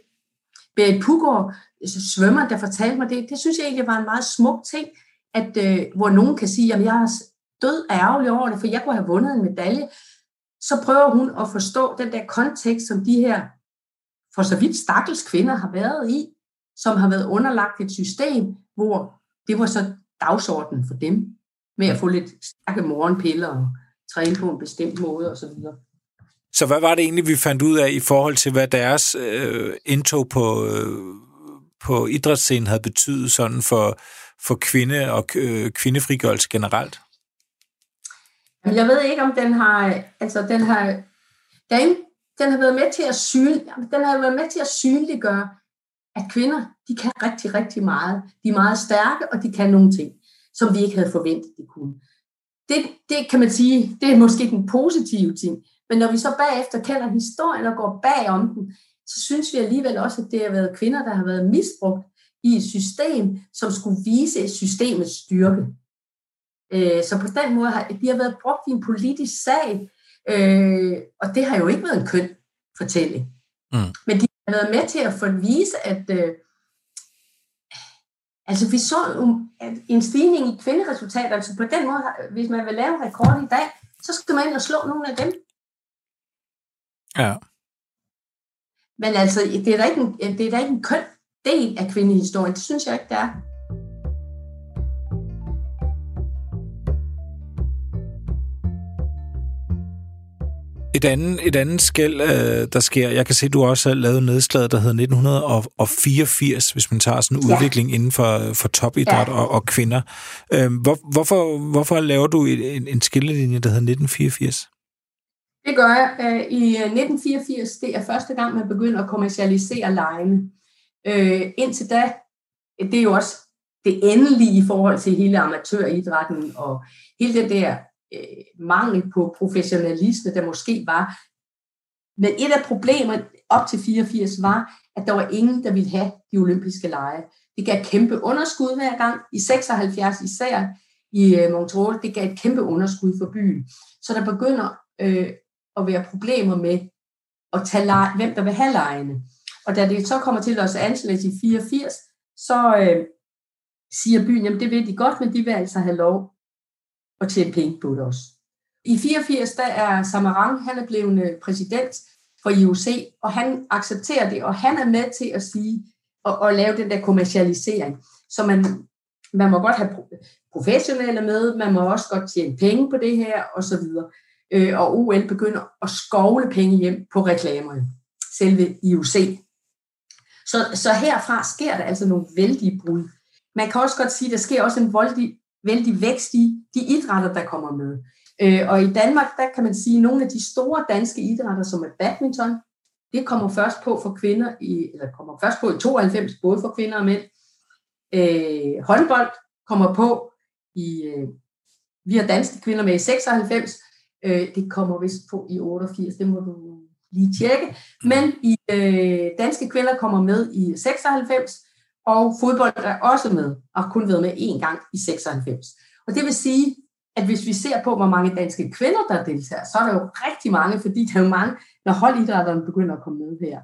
Berit Pugård, altså, svømmer, der fortalte mig det. Det synes jeg egentlig var en meget smuk ting, at, øh, hvor nogen kan sige, at jeg er død ærgerlig over det, for jeg kunne have vundet en medalje. Så prøver hun at forstå den der kontekst, som de her for så vidt stakkels kvinder har været i, som har været underlagt et system, hvor det var så dagsordenen for dem, med at få lidt stærke morgenpiller og træne på en bestemt måde osv. Så hvad var det egentlig, vi fandt ud af i forhold til, hvad deres øh, indtog på, øh, på idrætsscenen havde betydet sådan for, for kvinde og øh, kvindefrigørelse generelt? Jeg ved ikke, om den har, altså den har, den, den har været med til at syne, den har været med til at synliggøre, at kvinder, de kan rigtig, rigtig meget. De er meget stærke, og de kan nogle ting, som vi ikke havde forventet, de kunne. Det, det kan man sige, det er måske den positive ting. Men når vi så bagefter kender historien og går bag om den, så synes vi alligevel også, at det har været kvinder, der har været misbrugt i et system, som skulle vise systemets styrke. Øh, så på den måde har de har været brugt i en politisk sag, Øh, og det har jo ikke været en køn fortælling. Mm. Men de har været med til at få vise, at øh, altså vi så en stigning i kvinderesultater, altså på den måde, hvis man vil lave rekord i dag, så skal man ind og slå nogle af dem. Ja. Men altså, det er da ikke en, det er da ikke en køn del af kvindehistorien. Det synes jeg ikke, det er. Et andet, et andet skæld, øh, der sker, jeg kan se, at du også har lavet nedslaget, der hedder 1984, hvis man tager sådan en ja. udvikling inden for, for topidræt ja. og, og kvinder. Øh, hvor, hvorfor, hvorfor laver du en, en skillelinje, der hedder 1984? Det gør jeg. Øh, I øh, 1984, det er første gang, man begynder at kommercialisere lejene. Øh, indtil da, det er jo også det endelige i forhold til hele amatøridrætten og hele den der øh, mangel på professionalisme, der måske var. Men et af problemerne op til 84 var, at der var ingen, der ville have de olympiske lege. Det gav kæmpe underskud hver gang, i 76 især i øh, Montreal, det gav et kæmpe underskud for byen. Så der begynder øh, at være problemer med at tage lege, hvem der vil have lejene. Og da det så kommer til Los Angeles i 84, så øh, siger byen, jamen det vil de godt, men de vil altså have lov at tjene penge på det også. I 84, der er Samarang, han er blevet øh, præsident for IOC, og han accepterer det, og han er med til at sige, og, og lave den der kommercialisering. Så man, man må godt have professionelle med, man må også godt tjene penge på det her, og så videre. Øh, og OL begynder at skovle penge hjem på reklamerne, selve IOC. Så, så herfra sker der altså nogle vældige brud. Man kan også godt sige, at der sker også en voldig, vældig vækst i de idrætter, der kommer med. Øh, og i Danmark, der kan man sige, at nogle af de store danske idrætter, som er badminton, det kommer først på for kvinder, i, eller kommer først på i 92, både for kvinder og mænd. Øh, håndbold kommer på i, øh, vi har danske kvinder med i 96, øh, det kommer vist på i 88, det må du lige tjekke. Men i øh, danske kvinder kommer med i 96, og fodbold er også med, og har kun været med én gang i 96. Og det vil sige, at hvis vi ser på, hvor mange danske kvinder, der deltager, så er der jo rigtig mange, fordi der er jo mange, når holdidrætterne begynder at komme med her.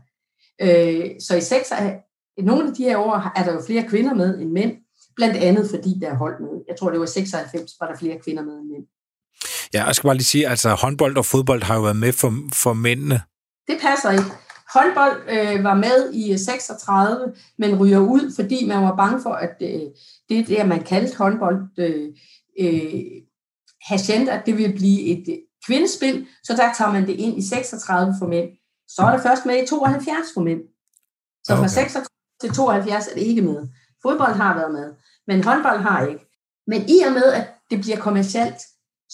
Øh, så i 6, øh, nogle af de her år er der jo flere kvinder med end mænd, blandt andet fordi der er hold med. Jeg tror, det var 96, var der flere kvinder med end mænd. Ja, jeg skal bare lige sige, altså håndbold og fodbold har jo været med for, for mændene. Det passer ikke. Håndbold øh, var med i 36, men ryger ud, fordi man var bange for, at øh, det der, man kaldte håndbold, øh, øh, Hacienda, det vil blive et øh, kvindespil, så der tager man det ind i 36 for mænd. Så er det først med i 72 for mænd. Så okay. fra 36 til 72 er det ikke med. Fodbold har været med, men håndbold har ikke. Men i og med, at det bliver kommercielt,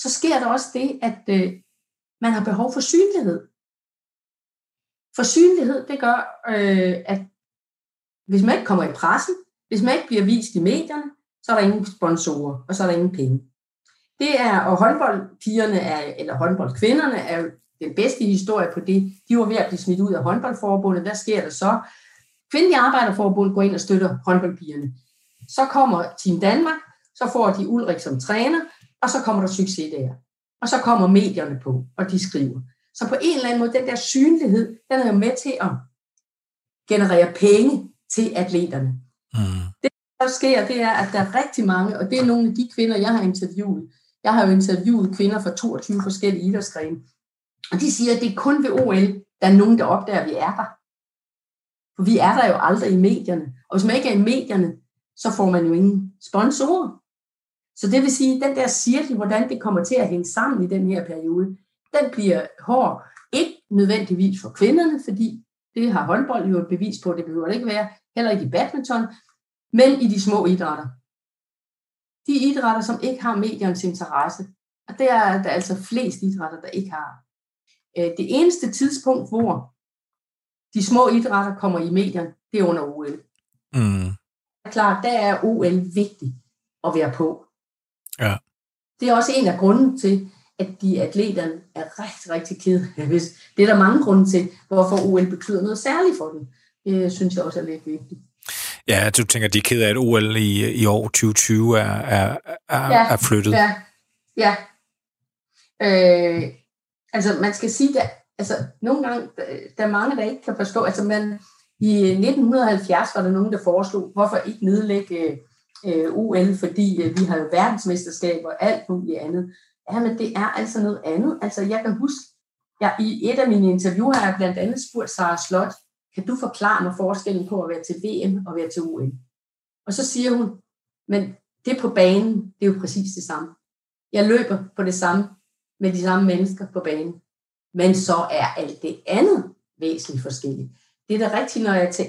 så sker der også det, at øh, man har behov for synlighed. For synlighed, det gør, øh, at hvis man ikke kommer i pressen, hvis man ikke bliver vist i medierne, så er der ingen sponsorer, og så er der ingen penge. Det er, og håndboldpigerne, er, eller håndboldkvinderne, er den bedste historie på det. De var ved at blive smidt ud af håndboldforbundet. Hvad sker der så? Kvindelige Arbejderforbund går ind og støtter håndboldpigerne. Så kommer Team Danmark, så får de Ulrik som træner, og så kommer der succes der. Og så kommer medierne på, og de skriver. Så på en eller anden måde, den der synlighed, den er jo med til at generere penge til atleterne. Mm. Det, der sker, det er, at der er rigtig mange, og det er nogle af de kvinder, jeg har interviewet. Jeg har jo interviewet kvinder fra 22 forskellige idrætsgrene, og de siger, at det er kun ved OL, der er nogen, der opdager, at vi er der. For vi er der jo aldrig i medierne. Og hvis man ikke er i medierne, så får man jo ingen sponsorer. Så det vil sige, at den der cirkel, hvordan det kommer til at hænge sammen i den her periode, den bliver hård. Ikke nødvendigvis for kvinderne, fordi det har håndbold jo et bevis på, det behøver det ikke være, heller ikke i badminton, men i de små idrætter. De idrætter, som ikke har mediernes interesse, og det er der er altså flest idrætter, der ikke har. Øh, det eneste tidspunkt, hvor de små idrætter kommer i medierne, det er under OL. Mm. Det er klart, der er OL vigtigt at være på. Ja. Det er også en af grunden til, at de atleterne er rigtig, rigtig kede. Det er der mange grunde til, hvorfor OL betyder noget særligt for dem. Det synes jeg også er lidt vigtigt. Ja, du tænker, de er ked af, at OL i, i år 2020 er, er, er, ja, er flyttet. Ja, ja. Øh, altså, man skal sige, at altså, nogle gange, der er mange, der ikke kan forstå, altså man, i 1970 var der nogen, der foreslog, hvorfor ikke nedlægge øh, OL, fordi øh, vi har jo verdensmesterskaber og alt muligt andet. Ja, men det er altså noget andet. Altså, jeg kan huske, jeg, i et af mine interviewer har jeg blandt andet spurgt Sara Slot, kan du forklare mig forskellen på at være til VM og være til OL? Og så siger hun, men det på banen, det er jo præcis det samme. Jeg løber på det samme med de samme mennesker på banen. Men så er alt det andet væsentligt forskelligt. Det er da rigtigt, når, jeg til,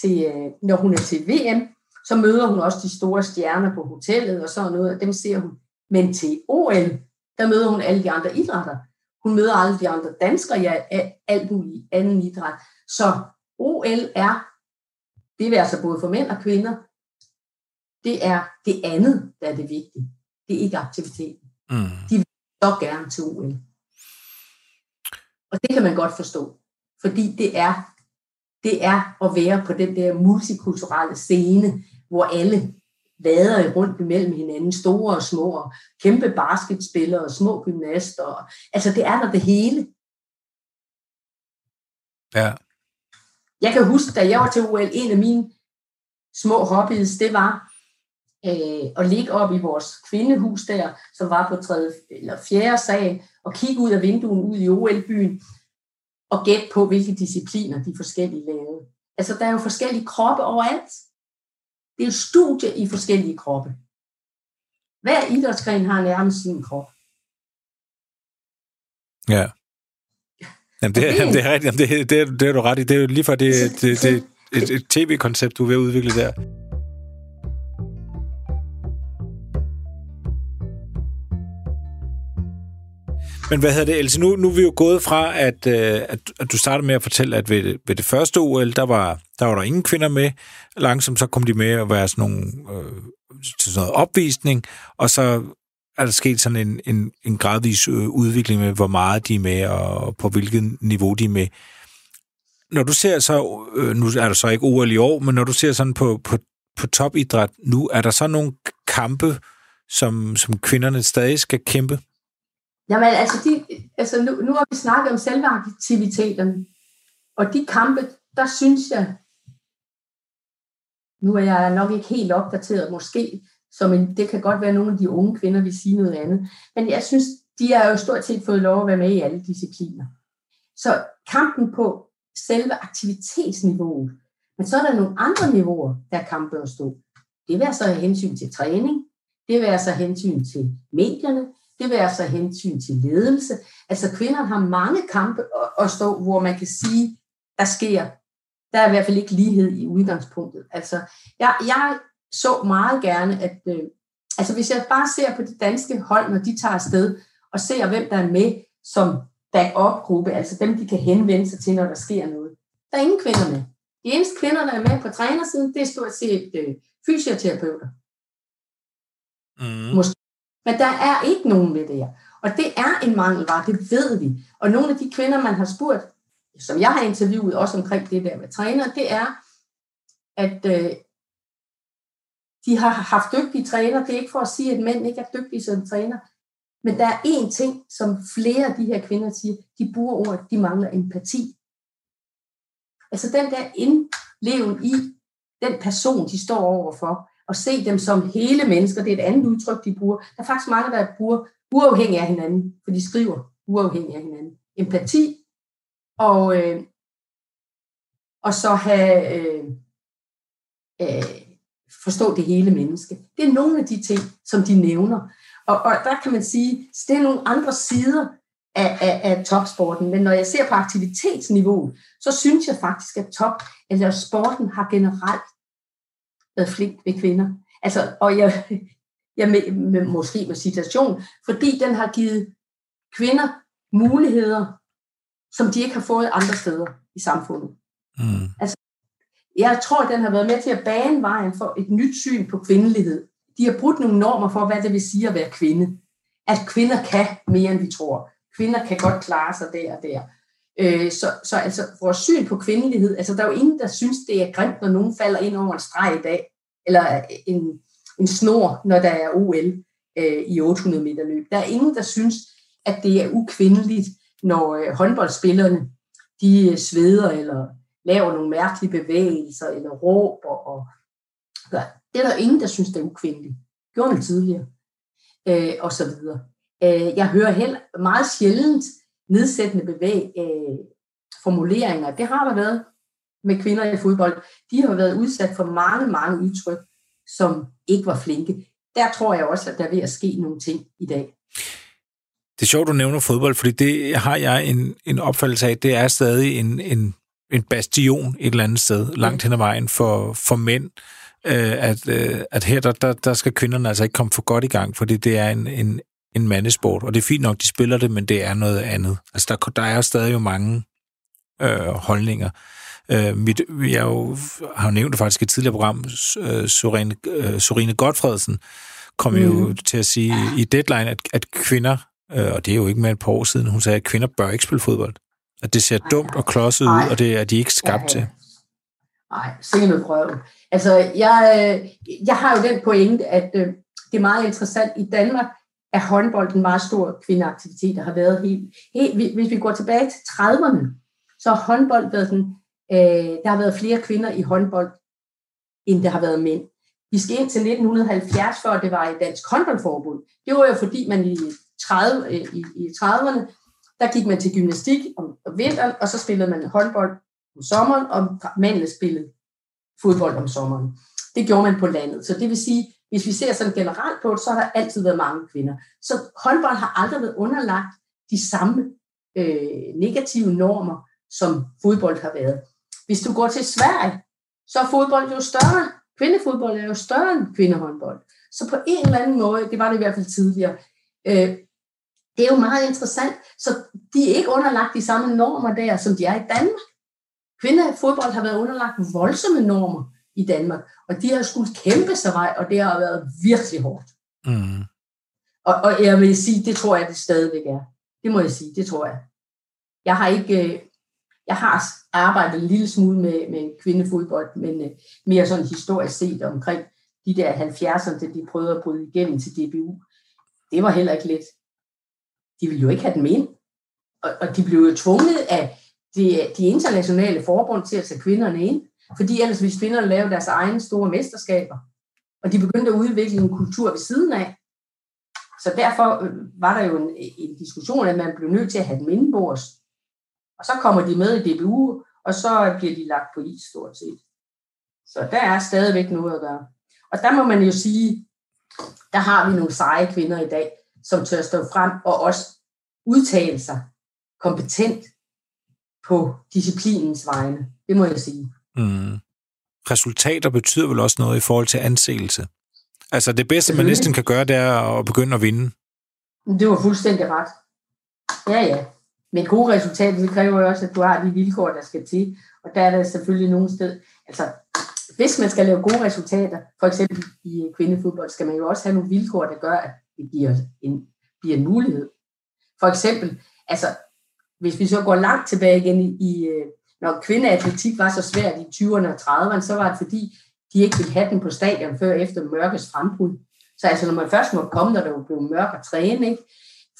til, når hun er til VM, så møder hun også de store stjerner på hotellet og sådan noget, og dem ser hun. Men til OL, der møder hun alle de andre idrætter. Hun møder alle de andre danskere i alt muligt anden idræt. Så OL er, det vil altså både for mænd og kvinder, det er det andet, der er det vigtige. Det er ikke aktiviteten. Mm. De vil så gerne til OL. Og det kan man godt forstå, fordi det er, det er at være på den der multikulturelle scene, hvor alle vader rundt imellem hinanden, store og små, og kæmpe basketspillere og små gymnaster. Altså det er der det hele. Ja. Jeg kan huske, da jeg var til OL, en af mine små hobbies, det var øh, og ligge op i vores kvindehus der, som var på tredje eller fjerde sal, og kigge ud af vinduet ud i OL-byen, og gætte på, hvilke discipliner de forskellige lavede. Altså, der er jo forskellige kroppe overalt. Det er studie i forskellige kroppe. Hver idrætsgren har nærmest sin krop. Ja. Jamen, det, jamen, det er rigtigt. Jamen, det, det, det er du ret i. Det er jo lige for det, det, det, et, et tv-koncept, du er ved at udvikle der. Men hvad hedder det, Else? Nu, nu er vi jo gået fra, at, øh, at, at du startede med at fortælle, at ved, ved det første OL, der var, der var der ingen kvinder med. Langsomt så kom de med at være sådan nogle, øh, til sådan noget opvisning, og så er der sket sådan en, en, en gradvis øh, udvikling med, hvor meget de er med, og på hvilket niveau de er med. Når du ser så, øh, nu er der så ikke OL i år, men når du ser sådan på, på, på topidræt nu, er der så nogle kampe, som, som kvinderne stadig skal kæmpe? Jamen, altså, de, altså nu, nu har vi snakket om selve aktiviteterne, og de kampe, der synes jeg, nu er jeg nok ikke helt opdateret, måske, som en, det kan godt være, at nogle af de unge kvinder vil sige noget andet, men jeg synes, de har jo stort set fået lov at være med i alle discipliner. Så kampen på selve aktivitetsniveauet, men så er der nogle andre niveauer, der kampen at stå. Det vil altså hensyn til træning, det vil altså hensyn til medierne, det vil altså hensyn til ledelse. Altså kvinder har mange kampe at stå, hvor man kan sige, der sker, der er i hvert fald ikke lighed i udgangspunktet. Altså jeg, jeg så meget gerne, at øh, altså hvis jeg bare ser på det danske hold, når de tager afsted, og ser, hvem der er med som back-up-gruppe, altså dem, de kan henvende sig til, når der sker noget. Der er ingen kvinder med. De eneste kvinder, der er med på trænersiden, det er stort set øh, fysioterapeuter. Mm. Måske men der er ikke nogen med det her. Og det er en mangelvare, det ved vi. Og nogle af de kvinder, man har spurgt, som jeg har interviewet også omkring det der med træner, det er, at øh, de har haft dygtige træner. Det er ikke for at sige, at mænd ikke er dygtige som træner. Men der er én ting, som flere af de her kvinder siger, de bruger ordet, de mangler empati. Altså den der indleven i den person, de står overfor og se dem som hele mennesker. Det er et andet udtryk, de bruger. Der er faktisk mange, der bruger uafhængig af hinanden, for de skriver uafhængig af hinanden. Empati og, øh, og så have øh, øh, forstå det hele menneske. Det er nogle af de ting, som de nævner. Og, og der kan man sige, at det er nogle andre sider af, af, af topsporten. Men når jeg ser på aktivitetsniveauet, så synes jeg faktisk, at top, eller sporten har generelt været flink ved kvinder. Altså, og jeg, jeg med, med, måske med citation, fordi den har givet kvinder muligheder, som de ikke har fået andre steder i samfundet. Mm. Altså, jeg tror, den har været med til at bane vejen for et nyt syn på kvindelighed. De har brudt nogle normer for, hvad det vil sige at være kvinde. At kvinder kan mere, end vi tror. Kvinder kan godt klare sig der og der. Øh, så, så altså, vores syn på kvindelighed, altså der er jo ingen, der synes, det er grimt, når nogen falder ind over en streg i dag, eller en, en snor, når der er OL øh, i 800 meter løb. Der er ingen, der synes, at det er ukvindeligt, når øh, håndboldspillerne de øh, sveder eller laver nogle mærkelige bevægelser eller råber. Og, gør. Det er der ingen, der synes, det er ukvindeligt. Gjorde man tidligere. Øh, og så videre. Øh, jeg hører heller meget sjældent nedsættende bevæg, øh, formuleringer. Det har der været med kvinder i fodbold. De har været udsat for mange, mange udtryk, som ikke var flinke. Der tror jeg også, at der er ved at ske nogle ting i dag. Det er sjovt, du nævner fodbold, fordi det har jeg en, en opfattelse af, det er stadig en, en, en bastion et eller andet sted, langt hen ad vejen for, for mænd, øh, at, øh, at her der, der, der skal kvinderne altså ikke komme for godt i gang, fordi det er en, en, en mandesport, og det er fint nok, de spiller det, men det er noget andet. Altså, der, der er stadig jo mange øh, holdninger. Øh, mit, jeg jo, har jo nævnt det faktisk i et tidligere program, øh, Sorine, øh, Sorine Godfredsen kom mm. jo til at sige i Deadline, at, at kvinder, øh, og det er jo ikke mere et par år siden, hun sagde, at kvinder bør ikke spille fodbold. At det ser dumt og klodset ud, og det er de ikke skabt ja, til. Nej, sikkert noget prøve. Altså, jeg, øh, jeg har jo den pointe, at øh, det er meget interessant. I Danmark er håndbold en meget stor kvindeaktivitet, der har været helt, helt... Hvis vi går tilbage til 30'erne, så har håndbold været den Øh, der har været flere kvinder i håndbold, end der har været mænd. vi skal ind til 1970, før det var i Dansk Håndboldforbund. Det var jo fordi, man i, 30, øh, i, i 30'erne, der gik man til gymnastik om, om vinteren, og så spillede man håndbold om sommeren, og mændene spillede fodbold om sommeren. Det gjorde man på landet. Så det vil sige, hvis vi ser sådan generelt på det, så har der altid været mange kvinder. Så håndbold har aldrig været underlagt de samme øh, negative normer, som fodbold har været. Hvis du går til Sverige, så er fodbold jo større. Kvindefodbold er jo større end kvindehåndbold. Så på en eller anden måde, det var det i hvert fald tidligere, øh, det er jo meget interessant. Så de er ikke underlagt de samme normer der, som de er i Danmark. Kvindefodbold har været underlagt voldsomme normer i Danmark, og de har skulle kæmpe sig vej, og det har været virkelig hårdt. Mm. Og, og jeg vil sige, det tror jeg, det stadigvæk er. Det må jeg sige, det tror jeg. Jeg har ikke, øh, jeg har arbejdet en lille smule med, med kvindefodbold, men øh, mere sådan historisk set omkring de der 70'erne, da de prøvede at bryde igennem til DBU. Det var heller ikke let. De ville jo ikke have dem ind. Og, og de blev jo tvunget af de, de internationale forbund til at tage kvinderne ind. Fordi ellers hvis kvinderne lave deres egne store mesterskaber. Og de begyndte at udvikle en kultur ved siden af. Så derfor øh, var der jo en, en diskussion, at man blev nødt til at have dem indenbords. Og så kommer de med i DBU, og så bliver de lagt på is stort set. Så der er stadigvæk noget at gøre. Og der må man jo sige, der har vi nogle seje kvinder i dag, som tør stå frem og også udtale sig kompetent på disciplinens vegne. Det må jeg sige. Mm. Resultater betyder vel også noget i forhold til anseelse? Altså det bedste, man næsten kan gøre, det er at begynde at vinde. Det var fuldstændig ret. Ja, ja. Men gode resultater, det kræver jo også, at du har de vilkår, der skal til. Og der er der selvfølgelig nogle steder, altså hvis man skal lave gode resultater, for eksempel i kvindefodbold, skal man jo også have nogle vilkår, der gør, at det giver en, bliver en mulighed. For eksempel, altså hvis vi så går langt tilbage igen i, i øh, når kvindeatletik var så svært i 20'erne og 30'erne, så var det fordi, de ikke ville have den på stadion før efter mørkets frembrud. Så altså, når man først må komme, når det blev blevet mørk og træne, ikke?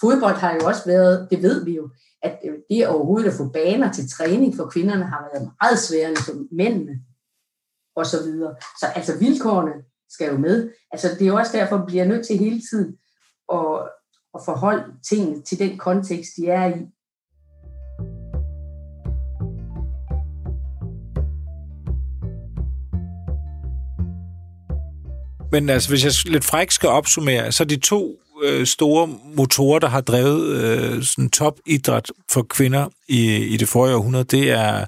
Fodbold har jo også været, det ved vi jo, at øh, det overhovedet at få baner til træning for kvinderne har været meget sværere end for mændene, og så videre. Så altså vilkårene skal jo med. Altså det er jo også derfor, at vi bliver nødt til hele tiden at, at forholde tingene til den kontekst, de er i. Men altså, hvis jeg lidt fræk skal opsummere, så de to øh, store motorer, der har drevet øh, sådan topidræt for kvinder i, i det forrige århundrede, det er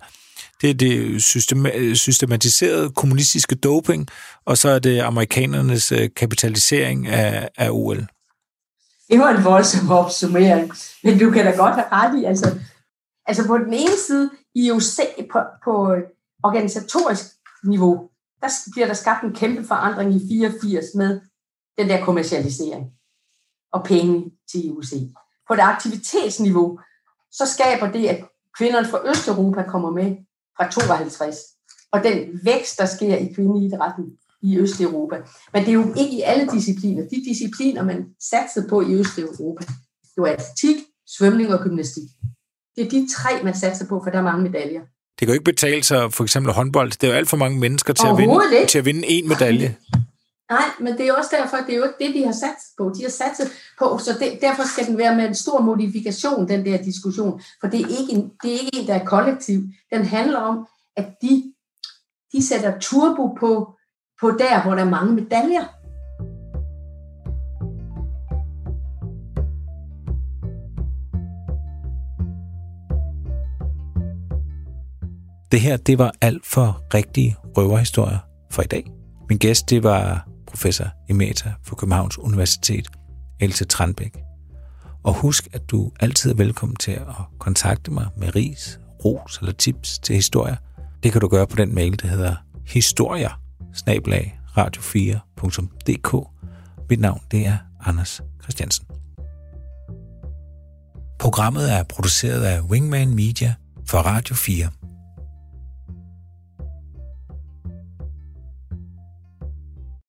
det, er det systema- systematiserede kommunistiske doping, og så er det amerikanernes øh, kapitalisering af, af OL. Det var en voldsom opsummering, men du kan da godt have ret i, altså, altså på den ene side, i OC på, på organisatorisk niveau, der bliver der skabt en kæmpe forandring i 84 med den der kommercialisering og penge til IUC. På det aktivitetsniveau, så skaber det, at kvinderne fra Østeuropa kommer med fra 52, og den vækst, der sker i kvindeidrætten i Østeuropa. Men det er jo ikke i alle discipliner. De discipliner, man satsede på i Østeuropa, det var atletik, svømning og gymnastik. Det er de tre, man satser på, for der er mange medaljer. Det kan jo ikke betale sig for eksempel håndbold. Det er jo alt for mange mennesker til at vinde, til at vinde en medalje. Nej, men det er også derfor, det er jo ikke det, de har sat på. De har sat på, så det, derfor skal den være med en stor modifikation, den der diskussion. For det er ikke en, det er ikke en der er kollektiv. Den handler om, at de, de sætter turbo på, på der, hvor der er mange medaljer. Det her, det var alt for rigtige røverhistorier for i dag. Min gæst, det var professor Emeta fra Københavns Universitet, Else Tranbæk. Og husk, at du altid er velkommen til at kontakte mig med ris, ros eller tips til historier. Det kan du gøre på den mail, der hedder historier radio4.dk. Mit navn det er Anders Christiansen. Programmet er produceret af Wingman Media for Radio 4.